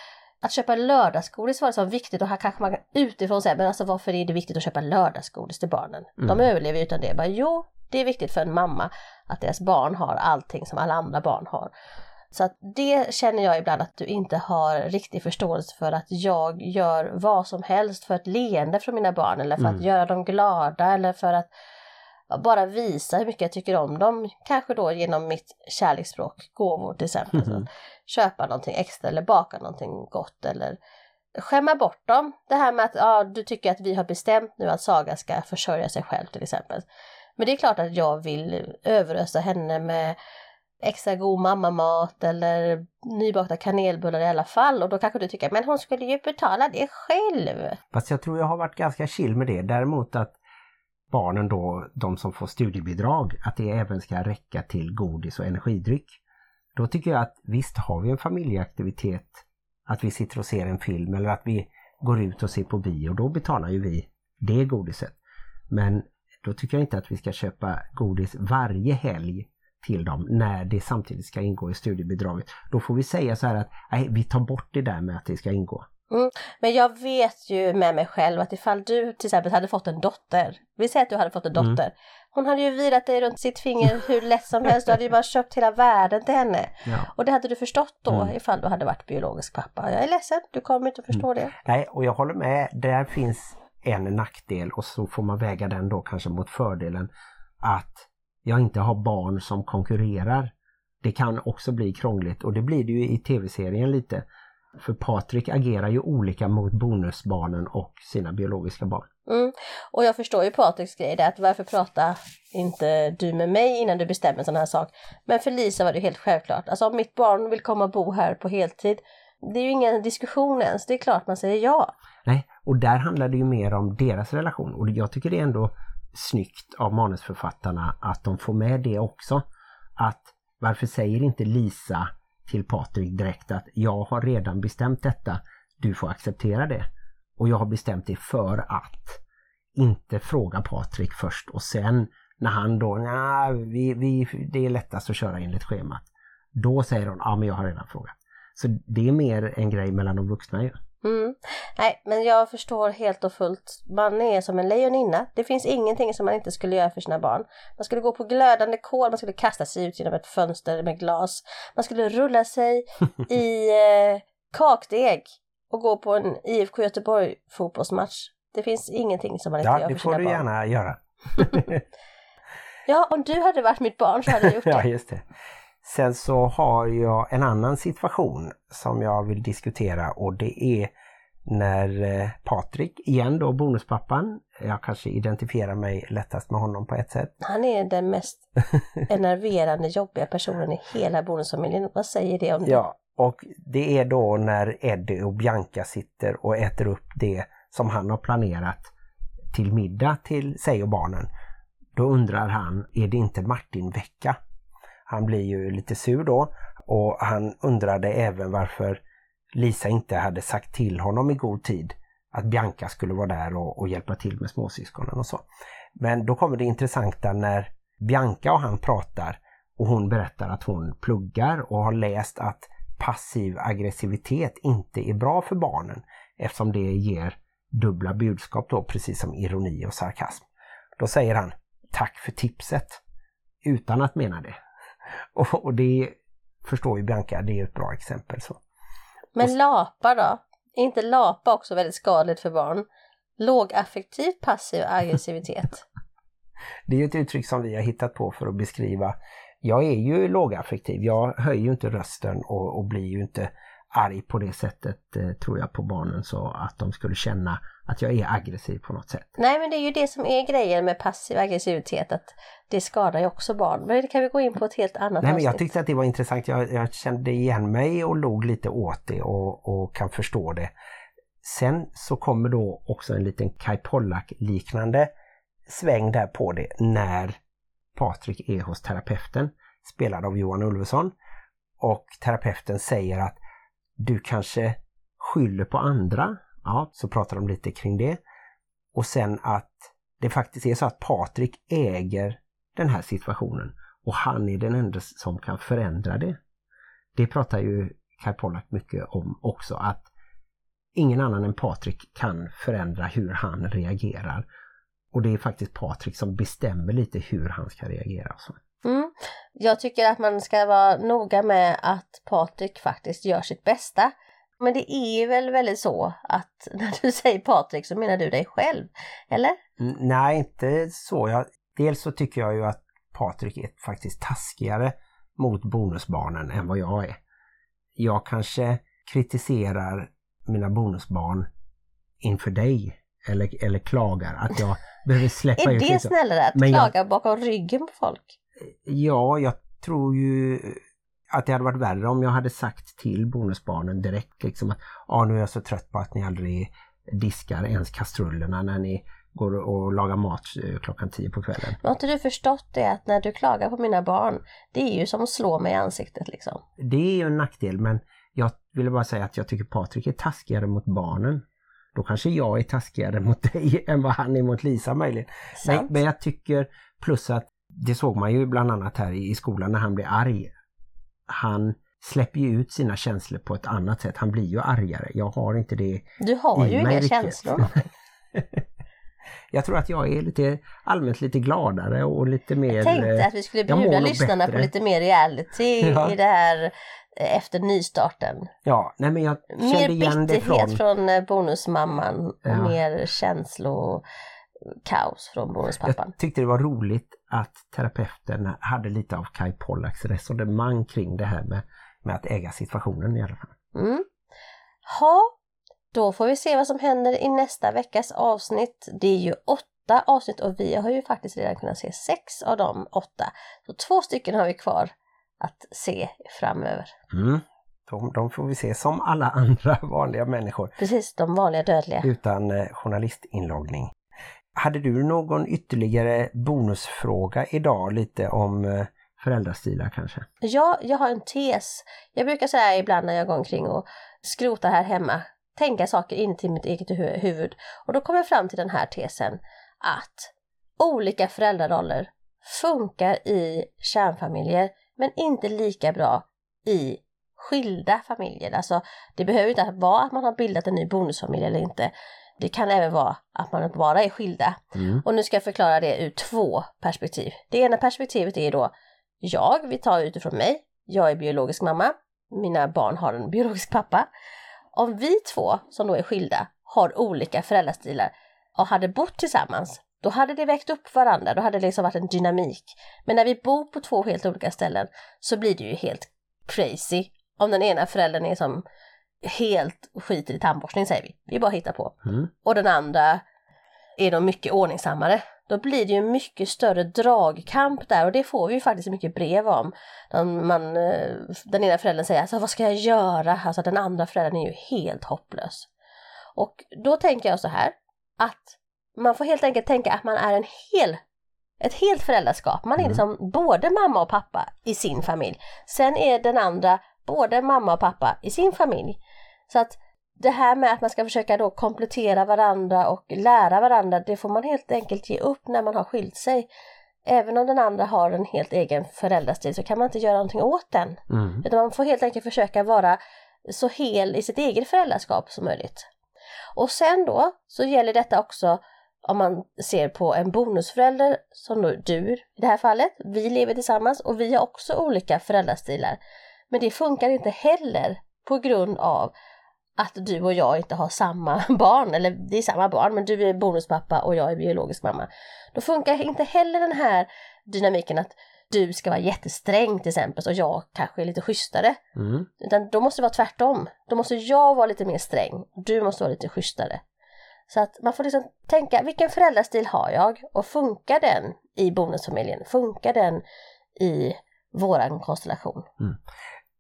att köpa lördagsgodis var så viktigt och här kanske man utifrån säger men alltså varför är det viktigt att köpa lördagsgodis till barnen? De Mm. överlever ju utan det. Bara, jo, det är viktigt för en mamma att deras barn har allting som alla andra barn har. Så att det känner jag ibland att du inte har riktig förståelse för att jag gör vad som helst för ett leende från mina barn eller för Mm. att göra dem glada eller för att bara visa hur mycket jag tycker om dem. Kanske då genom mitt kärleksspråk, gåvor till exempel. Mhm. Så köpa någonting extra eller baka någonting gott eller skämma bort dem. Det här med att ja, du tycker att vi har bestämt nu att Saga ska försörja sig själv till exempel. Men det är klart att jag vill överösa henne med extra god mammamat eller nybakta kanelbullar i alla fall och då kanske du tycker men hon skulle ju betala det själv. Fast jag tror jag har varit ganska chill med det. Däremot att barnen då, de som får studiebidrag, att det även ska räcka till godis och energidryck. Då tycker jag att visst har vi en familjeaktivitet att vi sitter och ser en film eller att vi går ut och ser på bio. Då betalar ju vi det godiset. Men då tycker jag inte att vi ska köpa godis varje helg till dem när det samtidigt ska ingå i studiebidraget. Då får vi säga så här att nej, vi tar bort det där med att det ska ingå. Mm. Men jag vet ju med mig själv att ifall du till exempel hade fått en dotter, vi säger att du hade fått en dotter, mm. hon hade ju virat dig runt sitt finger hur lätt som helst, du hade ju bara köpt hela världen till henne. Ja. Och det hade du förstått då mm. ifall du hade varit biologisk pappa. Jag är ledsen, du kommer inte att förstå mm. det. Nej, och jag håller med, där finns en nackdel och så får man väga den då kanske mot fördelen att jag inte har barn som konkurrerar. Det kan också bli krångligt och det blir det ju i tv-serien lite. För Patrik agerar ju olika mot bonusbarnen och sina biologiska barn. Mm. Och jag förstår ju Patriks grej där, att varför pratar inte du med mig innan du bestämmer en sån här sak? Men för Lisa var det helt självklart. Alltså om mitt barn vill komma och bo här på heltid, det är ju ingen diskussion ens, det är klart man säger ja. Nej, och där handlar det ju mer om deras relation och jag tycker det är ändå snyggt av manusförfattarna att de får med det också. Att varför säger inte Lisa till Patrik direkt att jag har redan bestämt detta, du får acceptera det. Och jag har bestämt det för att inte fråga Patrik först och sen när han då, nej, vi, vi, det är lättast att köra enligt schemat. Då säger hon, ja men jag har redan frågat. Så det är mer en grej mellan de vuxna ju. Mm. Nej, men jag förstår helt och fullt. Man är som en lejoninna. Det finns ingenting som man inte skulle göra för sina barn. Man skulle gå på glödande kol, man skulle kasta sig ut genom ett fönster med glas. Man skulle rulla sig i eh, kakdeg och gå på en IFK Göteborg fotbollsmatch. Det finns ingenting som man inte ja, gör för sina barn. Ja, det får du gärna göra. ja, om du hade varit mitt barn så hade jag gjort det. ja, just det. Sen så har jag en annan situation som jag vill diskutera och det är när eh, Patrik, igen då bonuspappan, jag kanske identifierar mig lättast med honom på ett sätt. Han är den mest enerverande, jobbiga personen i hela bonusfamiljen. Vad säger det om det? Ja, och det är då när Eddie och Bianca sitter och äter upp det som han har planerat till middag till sig och barnen. Då undrar han, är det inte Martin-vecka? Han blir ju lite sur då och han undrade även varför Lisa inte hade sagt till honom i god tid att Bianca skulle vara där och, och hjälpa till med småsyskonen och så. Men då kommer det intressanta när Bianca och han pratar och hon berättar att hon pluggar och har läst att passiv aggressivitet inte är bra för barnen eftersom det ger dubbla budskap då, precis som ironi och sarkasm. Då säger han Tack för tipset! Utan att mena det. Och, och det förstår ju Bianca, det är ett bra exempel. så. Men lapa då? Är inte lapa också väldigt skadligt för barn? Lågaffektiv passiv aggressivitet. det är ju ett uttryck som vi har hittat på för att beskriva jag är ju lågaffektiv. Jag höjer ju inte rösten och, och blir ju inte arg på det sättet eh, tror jag på barnen så att de skulle känna att jag är aggressiv på något sätt. Nej men det är ju det som är grejen med passiv aggressivitet att det skadar ju också barn. Men det kan vi gå in på ett helt annat Nej, men Jag tyckte att det var intressant. Jag, jag kände igen mig och låg lite åt det och, och kan förstå det. Sen så kommer då också en liten Kai Pollak liknande sväng där på det när Patrik är hos terapeuten, spelad av Johan Ulveson. Och terapeuten säger att du kanske skyller på andra. Ja, så pratar de lite kring det. Och sen att det faktiskt är så att Patrik äger den här situationen och han är den enda som kan förändra det. Det pratar ju Kai Pollak mycket om också att ingen annan än Patrik kan förändra hur han reagerar. Och det är faktiskt Patrik som bestämmer lite hur han ska reagera. Så. Jag tycker att man ska vara noga med att Patrik faktiskt gör sitt bästa. Men det är väl väldigt så att när du säger Patrik så menar du dig själv, eller? Mm, nej, inte så. Jag, dels så tycker jag ju att Patrik är faktiskt taskigare mot bonusbarnen än vad jag är. Jag kanske kritiserar mina bonusbarn inför dig eller, eller klagar att jag behöver släppa ut. Är det snällare att Men klaga jag, bakom ryggen på folk? Ja, jag tror ju att det hade varit värre om jag hade sagt till bonusbarnen direkt liksom att ah, nu är jag så trött på att ni aldrig diskar ens kastrullerna när ni går och lagar mat eh, klockan tio på kvällen. har inte du förstått det att när du klagar på mina barn, det är ju som att slå mig i ansiktet liksom? Det är ju en nackdel men jag ville bara säga att jag tycker Patrik är taskigare mot barnen. Då kanske jag är taskigare mot dig än vad han är mot Lisa möjligen. Men, men jag tycker plus att det såg man ju bland annat här i skolan när han blir arg. Han släpper ju ut sina känslor på ett annat sätt. Han blir ju argare. Jag har inte det Du har ju inga riktigt. känslor. Jag tror att jag är lite allmänt lite gladare och lite mer... Jag tänkte eh, att vi skulle mår bjuda lyssnarna på bättre. lite mer reality Ja. i det här eh, efter nystarten. Ja, nej men jag Mer kände igen det från... från eh, bonusmamman och Ja. mer känslokaos från bonuspappan. Jag tyckte det var roligt att terapeuten hade lite av Kai Pollaks resonemang kring det här med, med att äga situationen i alla fall. Mm. Ha, då får vi se vad som händer i nästa veckas avsnitt. Det är ju åtta avsnitt och vi har ju faktiskt redan kunnat se sex av de åtta. Så två stycken har vi kvar att se framöver. Mm. De, de får vi se som alla andra vanliga människor Precis, de vanliga dödliga. utan eh, journalistinloggning. Hade du någon ytterligare bonusfråga idag lite om eh, föräldrastilar kanske? Ja, jag har en tes. Jag brukar säga ibland när jag går omkring och skrotar här hemma, tänka saker in till mitt eget hu- huvud. Och då kommer jag fram till den här tesen att olika föräldraroller funkar i kärnfamiljer men inte lika bra i skilda familjer. Alltså det behöver inte vara att man har bildat en ny bonusfamilj eller inte. Det kan även vara att man bara är skilda. Mm. Och nu ska jag förklara det ur två perspektiv. Det ena perspektivet är då jag, vi tar utifrån mig, jag är biologisk mamma, mina barn har en biologisk pappa. Om vi två som då är skilda har olika föräldrastilar och hade bott tillsammans, då hade det väckt upp varandra, då hade det liksom varit en dynamik. Men när vi bor på två helt olika ställen så blir det ju helt crazy om den ena föräldern är som helt skiter i tandborstning säger vi, vi bara hittar på Mm. och den andra är de mycket ordningsammare. Då blir det ju mycket större dragkamp där och det får vi ju faktiskt mycket brev om. De, man, eh, den ena föräldern säger alltså vad ska jag göra? Alltså den andra föräldern är ju helt hopplös. Och då tänker jag så här att man får helt enkelt tänka att man är en hel ett helt föräldraskap. Man är Mm. liksom både mamma och pappa i sin familj. Sen är den andra både mamma och pappa i sin familj. Så att det här med att man ska försöka då komplettera varandra och lära varandra, det får man helt enkelt ge upp när man har skilt sig. Även om den andra har en helt egen föräldrastil så kan man inte göra någonting åt den. Mm. Utan man får helt enkelt försöka vara så hel i sitt eget föräldraskap som möjligt. Och sen då så gäller detta också om man ser på en bonusförälder som då du i det här fallet. Vi lever tillsammans och vi har också olika föräldrastilar. Men det funkar inte heller på grund av att du och jag inte har samma barn, eller det är samma barn men du är bonuspappa och jag är biologisk mamma. Då funkar inte heller den här dynamiken att du ska vara jättesträng till exempel och jag kanske är lite schysstare. Mm. Utan då måste det vara tvärtom. Då måste jag vara lite mer sträng och du måste vara lite schysstare. Så att man får liksom tänka, vilken föräldrastil har jag? Och funkar den i bonusfamiljen? Funkar den i våran konstellation?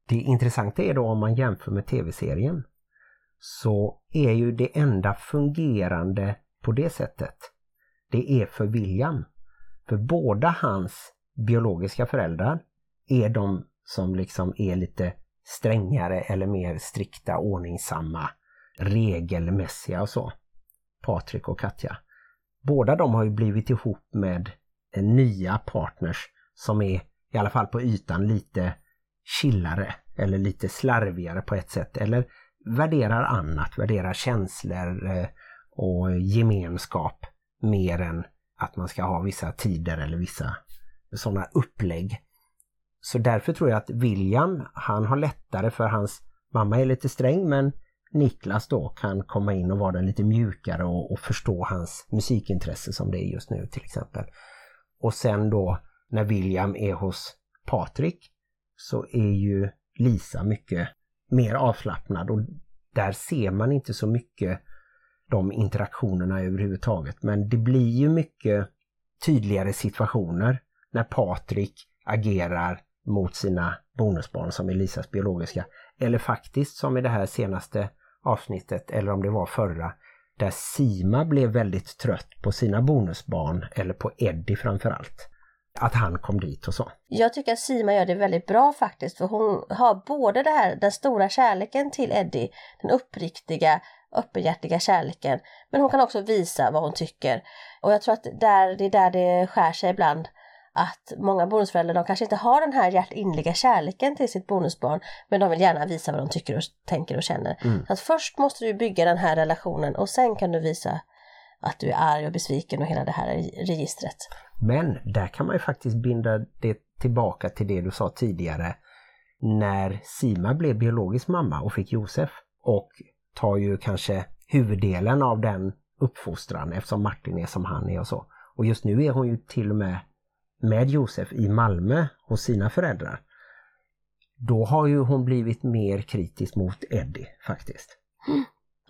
Det intressanta är då om man jämför med tv-serien så är ju det enda fungerande på det sättet det är för William. För båda hans biologiska föräldrar är de som liksom är lite strängare eller mer strikta, ordningsamma, regelmässiga och så. Patrik och Katja. Båda de har ju blivit ihop med nya partners som är i alla fall på ytan lite chillare eller lite slarvigare på ett sätt eller värderar annat, värderar känslor eh, och gemenskap mer än att man ska ha vissa tider eller vissa sådana upplägg. Så därför tror jag att William, han har lättare för hans mamma är lite sträng men Niklas då kan komma in och vara den lite mjukare och, och förstå hans musikintresse som det är just nu till exempel. Och sen då när William är hos Patrik så är ju Lisa mycket mer avslappnad och där ser man inte så mycket de interaktionerna överhuvudtaget. Men det blir ju mycket tydligare situationer när Patrik agerar mot sina bonusbarn som är Lisas biologiska. Eller faktiskt som i det här senaste avsnittet, eller om det var förra, där Sima blev väldigt trött på sina bonusbarn, eller på Eddie framförallt att han kom dit och så. Jag tycker att Sima gör det väldigt bra faktiskt för hon har både det här, den stora kärleken till Eddie, den uppriktiga, öppenhjärtiga kärleken, men hon kan också visa vad hon tycker. Och jag tror att där, det är där det skär sig ibland att många bonusföräldrar de kanske inte har den här hjärtinliga kärleken till sitt bonusbarn men de vill gärna visa vad de tycker och tänker och känner. Mm. Så att först måste du bygga den här relationen och sen kan du visa att du är arg och besviken och hela det här registret. Men där kan man ju faktiskt binda det tillbaka till det du sa tidigare när Sima blev biologisk mamma och fick Josef och tar ju kanske huvuddelen av den uppfostran eftersom Martin är som han är och så. Och just nu är hon ju till och med med Josef i Malmö hos sina föräldrar. Då har ju hon blivit mer kritisk mot Eddie faktiskt.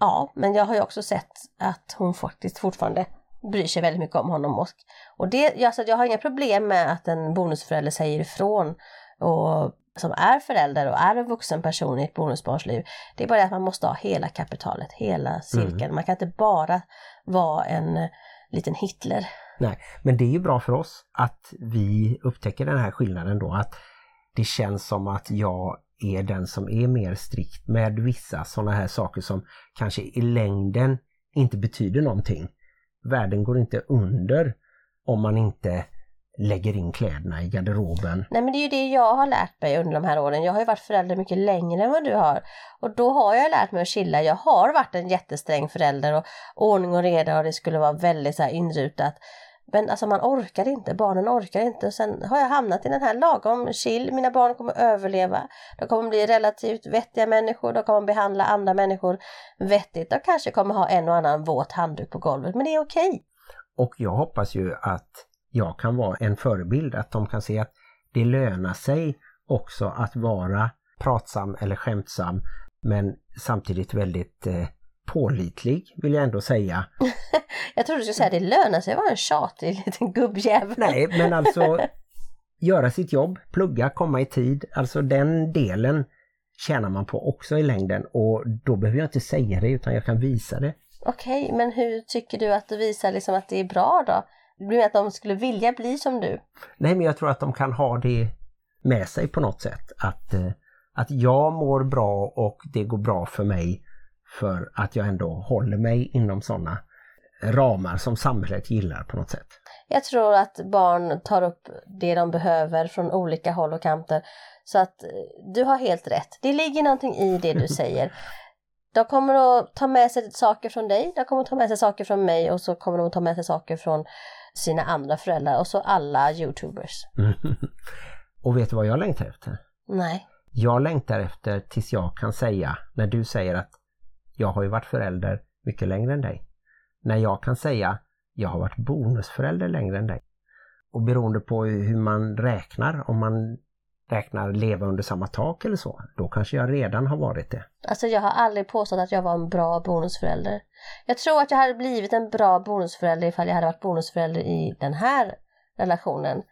Ja, men jag har ju också sett att hon faktiskt fortfarande bryr sig väldigt mycket om honom. Och, och det, alltså, jag har inga problem med att en bonusförälder säger ifrån och som är förälder och är en vuxen person i ett bonusbarns liv. Det är bara det att man måste ha hela kapitalet, hela cirkeln. Mm. Man kan inte bara vara en liten Hitler. Nej, men det är ju bra för oss att vi upptäcker den här skillnaden då att det känns som att jag är den som är mer strikt med vissa sådana här saker som kanske i längden inte betyder någonting. Världen går inte under om man inte lägger in kläderna i garderoben. Nej men det är ju det jag har lärt mig under de här åren. Jag har ju varit förälder mycket längre än vad du har. Och då har jag lärt mig att chilla. Jag har varit en jättesträng förälder och ordning och reda och det skulle vara väldigt så här inrutat. Men alltså man orkar inte, barnen orkar inte. och Sen har jag hamnat i den här lagom chill. Mina barn kommer överleva. De kommer bli relativt vettiga människor. De kommer behandla andra människor vettigt. De kanske kommer ha en och annan våt handduk på golvet, men det är okej. Okay. Och jag hoppas ju att jag kan vara en förebild. Att de kan se att det lönar sig också att vara pratsam eller skämtsam men samtidigt väldigt eh, pålitlig vill jag ändå säga. jag trodde du skulle säga det lönar sig att vara en tjatig liten gubbjävel. Nej, men alltså göra sitt jobb, plugga, komma i tid. Alltså den delen tjänar man på också i längden och då behöver jag inte säga det utan jag kan visa det. Okej, okay, men hur tycker du att du visar liksom att det är bra då? Du menar att de skulle vilja bli som du? Nej, men jag tror att de kan ha det med sig på något sätt. Att, eh, att jag mår bra och det går bra för mig för att jag ändå håller mig inom sådana ramar som samhället gillar på något sätt. Jag tror att barn tar upp det de behöver från olika håll och kanter. Så att eh, du har helt rätt. Det ligger någonting i det du säger. De kommer att ta med sig saker från dig, de kommer att ta med sig saker från mig och så kommer de att ta med sig saker från sina andra föräldrar och så alla youtubers. och vet du vad jag längtar efter? Nej. Jag längtar efter tills jag kan säga, när du säger att jag har ju varit förälder mycket längre än dig. När jag kan säga jag har varit bonusförälder längre än dig. Och beroende på hur man räknar, om man räknar leva under samma tak eller så, då kanske jag redan har varit det. Alltså jag har aldrig påstått att jag var en bra bonusförälder. Jag tror att jag hade blivit en bra bonusförälder ifall jag hade varit bonusförälder i den här relationen.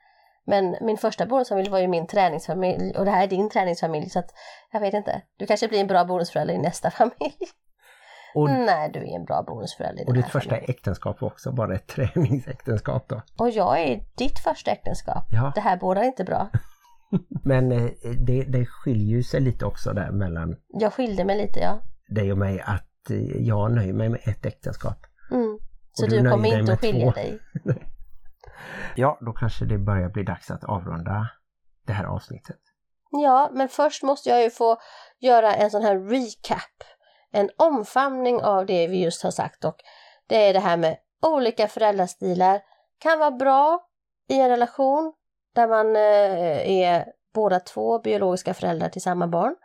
Men min första bonusfamilj var ju min träningsfamilj och det här är din träningsfamilj så att jag vet inte. Du kanske blir en bra bonusförälder i nästa familj. Och, Nej, du är en bra bonusförälder. Och ditt första familjen. äktenskap var också bara ett träningsäktenskap då? Och jag är ditt första äktenskap. Ja. Det här båda inte bra. Men eh, det, det skiljer sig lite också där mellan... Jag skilde mig lite, ja. Dig och mig att eh, jag nöjer mig med ett äktenskap. Mm. Så du, du kommer inte att skilja två. dig? ja, då kanske det börjar bli dags att avrunda det här avsnittet. Ja, men först måste jag ju få göra en sån här recap en omfamning av det vi just har sagt. Och det är det här med olika föräldrastilar. Kan vara bra i en relation där man eh, är båda två biologiska föräldrar till samma barn.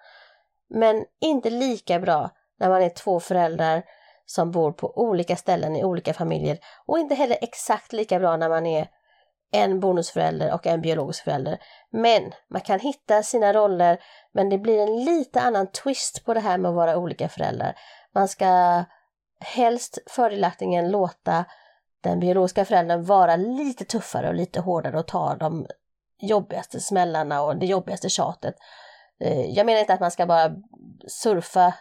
Men inte lika bra när man är två föräldrar som bor på olika ställen i olika familjer. Och inte heller exakt lika bra när man är en bonusförälder och en biologisk förälder. Men man kan hitta sina roller men det blir en lite annan twist på det här med att vara olika föräldrar. Man ska helst fördelaktigen låta den biologiska föräldern vara lite tuffare och lite hårdare och ta de jobbigaste smällarna och det jobbigaste tjatet. Eh, jag menar inte att man ska bara surfa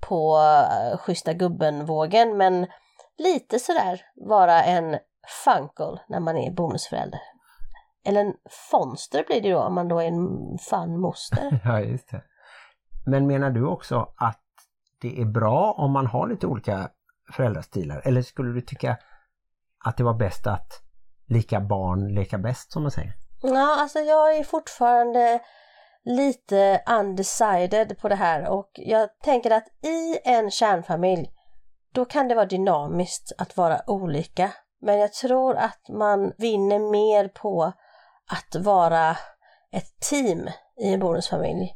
på eh, schyssta gubben-vågen men lite sådär vara en funkle när man är bonusförälder. Eller en fonster blir det då om man då är en fan moster. Ja, just det. Men menar du också att det är bra om man har lite olika föräldrastilar? Eller skulle du tycka att det var bäst att lika barn leka bäst som man säger? Ja, alltså jag är fortfarande lite undecided på det här och jag tänker att i en kärnfamilj då kan det vara dynamiskt att vara olika. Men jag tror att man vinner mer på att vara ett team i en bonusfamilj.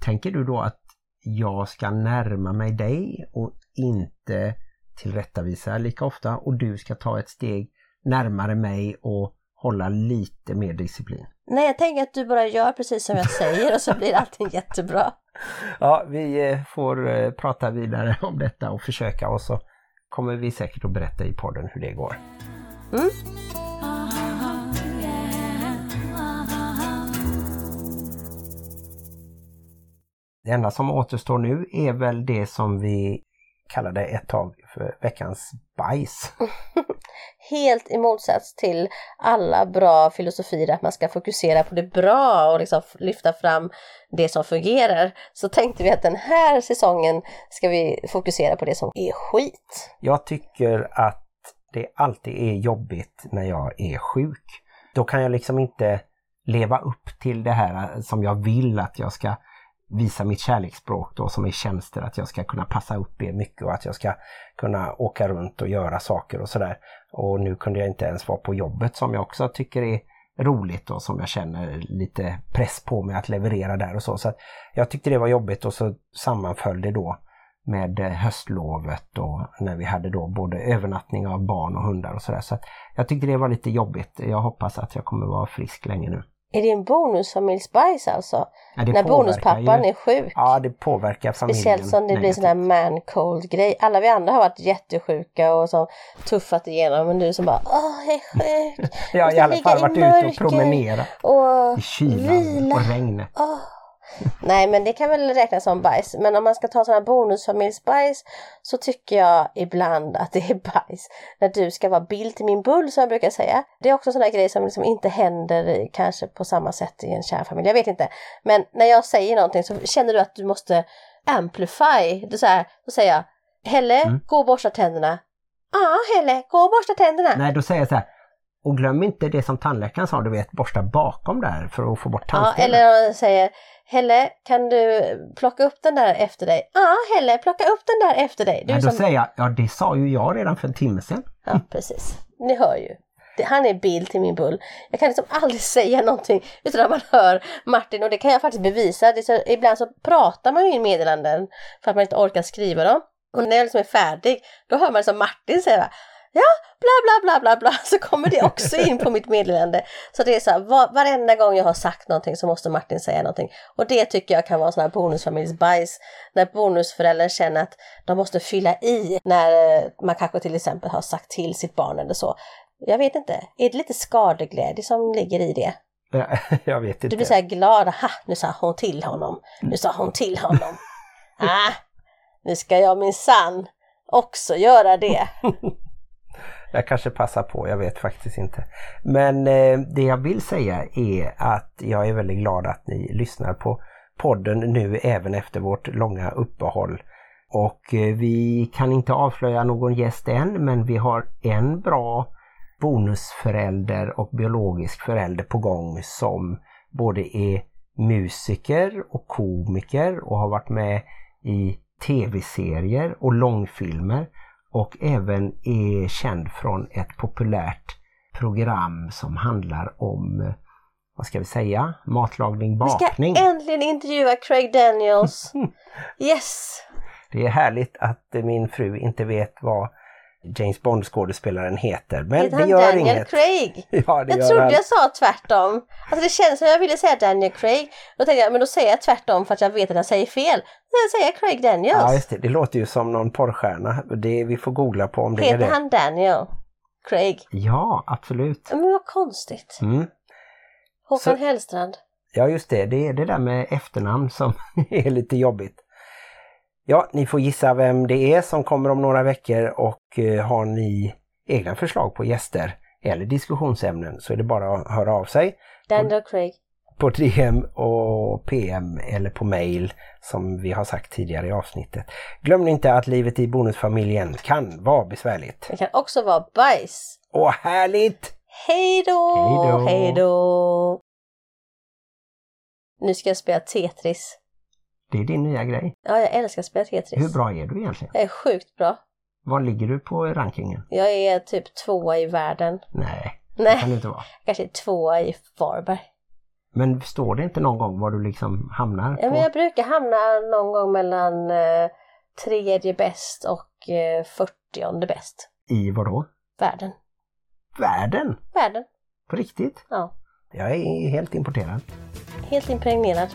Tänker du då att jag ska närma mig dig och inte tillrättavisa lika ofta och du ska ta ett steg närmare mig och hålla lite mer disciplin? Nej, jag tänker att du bara gör precis som jag säger och så blir allting jättebra. Ja, vi eh, får eh, prata vidare om detta och försöka och så kommer vi säkert att berätta i podden hur det går. Mm. Det enda som återstår nu är väl det som vi kallade ett tag för veckans bajs. Helt i motsats till alla bra filosofier att man ska fokusera på det bra och liksom lyfta fram det som fungerar. Så tänkte vi att den här säsongen ska vi fokusera på det som är skit. Jag tycker att det alltid är jobbigt när jag är sjuk. Då kan jag liksom inte leva upp till det här som jag vill att jag ska visa mitt kärleksspråk då som är tjänster, att jag ska kunna passa upp er mycket och att jag ska kunna åka runt och göra saker och sådär. Och nu kunde jag inte ens vara på jobbet som jag också tycker är roligt och som jag känner lite press på mig att leverera där och så. Så jag tyckte det var jobbigt och så sammanföll det då med eh, höstlovet och när vi hade då både övernattning av barn och hundar och sådär. Så, så jag tyckte det var lite jobbigt. Jag hoppas att jag kommer vara frisk länge nu. Är det en bonusfamiljsbajs alltså? Ja, När bonuspappan ju, är sjuk? Ja, det påverkar familjen Speciellt som det blir sån här man cold grej. Alla vi andra har varit jättesjuka och som tuffat igenom men du som bara åh, jag är sjuk. ja, i alla fall varit ute och promenera. Och I kylan vila. och regnet. Åh. Nej men det kan väl räknas som bajs. Men om man ska ta här bonusfamiljsbajs så tycker jag ibland att det är bajs. När du ska vara bild till min bull som jag brukar säga. Det är också sån här grej som liksom inte händer i- kanske på samma sätt i en kärnfamilj. Jag vet inte. Men när jag säger någonting så känner du att du måste amplify. Det är så här, då säger jag Helle, Mm. gå och borsta tänderna. Ja, Helle, gå och borsta tänderna. Nej, då säger jag så här. Och glöm inte det som tandläkaren sa, du vet, borsta bakom där för att få bort Ja, tandstenen. eller om jag säger Helle, kan du plocka upp den där efter dig? Ja, Helle, plocka upp den där efter dig. Du Nej, då som... säger jag, ja det sa ju jag redan för en timme sedan. Ja, precis. Ni hör ju. Han är bild till min bull. Jag kan liksom aldrig säga någonting utan att man hör Martin och det kan jag faktiskt bevisa. Det så, ibland så pratar man ju in meddelanden för att man inte orkar skriva dem. Och när jag liksom är färdig, då hör man liksom Martin säga Ja, bla bla bla bla bla, så kommer det också in på mitt meddelande. Så det är så här, var, varenda gång jag har sagt någonting så måste Martin säga någonting. Och det tycker jag kan vara sån här bonusfamiljsbajs. När bonusföräldrar känner att de måste fylla i när eh, man kanske till exempel har sagt till sitt barn eller så. Jag vet inte, är det lite skadeglädje som ligger i det? jag vet inte. Du blir så här glad, aha, nu sa hon till honom, nu sa hon till honom. Ah, nu ska jag minsann också göra det. Jag kanske passar på, jag vet faktiskt inte. Men eh, det jag vill säga är att jag är väldigt glad att ni lyssnar på podden nu även efter vårt långa uppehåll. Och eh, vi kan inte avslöja någon gäst än men vi har en bra bonusförälder och biologisk förälder på gång som både är musiker och komiker och har varit med i tv-serier och långfilmer och även är känd från ett populärt program som handlar om, vad ska vi säga, matlagning, Vi ska bakning. äntligen intervjua Craig Daniels. Yes! Det är härligt att min fru inte vet vad James Bond-skådespelaren heter. Men Heter det gör Daniel inget. Craig? Ja, det Jag trodde han. jag sa tvärtom. Alltså det känns som jag ville säga Daniel Craig. Då tänkte jag, men då säger jag tvärtom för att jag vet att jag säger fel. Så jag säger Craig Daniels. Ja, just det. Det låter ju som någon porrstjärna. Det, vi får googla på om det är Heter det. han Daniel Craig? Ja, absolut. Men vad konstigt. Mm. Håkan Så- Hellstrand. Ja, just det. Det är det där med efternamn som är lite jobbigt. Ja, ni får gissa vem det är som kommer om några veckor och eh, har ni egna förslag på gäster eller diskussionsämnen så är det bara att höra av sig Daniel Craig. på DM och PM eller på mail som vi har sagt tidigare i avsnittet. Glöm inte att livet i bonusfamiljen kan vara besvärligt. Det kan också vara bajs. Och härligt! Hej då! Hej då! Nu ska jag spela Tetris. Det är din nya grej. Ja, jag älskar att spela Tetris. Hur bra är du egentligen? Jag är sjukt bra. Var ligger du på rankingen? Jag är typ tvåa i världen. Nej, det Nej, kan du inte vara. kanske tvåa i Varberg. Men står det inte någon gång var du liksom hamnar? På... Ja, men jag brukar hamna någon gång mellan eh, tredje bäst och eh, fyrtionde bäst. I vad då? Världen. Världen? Världen. På riktigt? Ja. Jag är helt importerad. Helt impregnerad.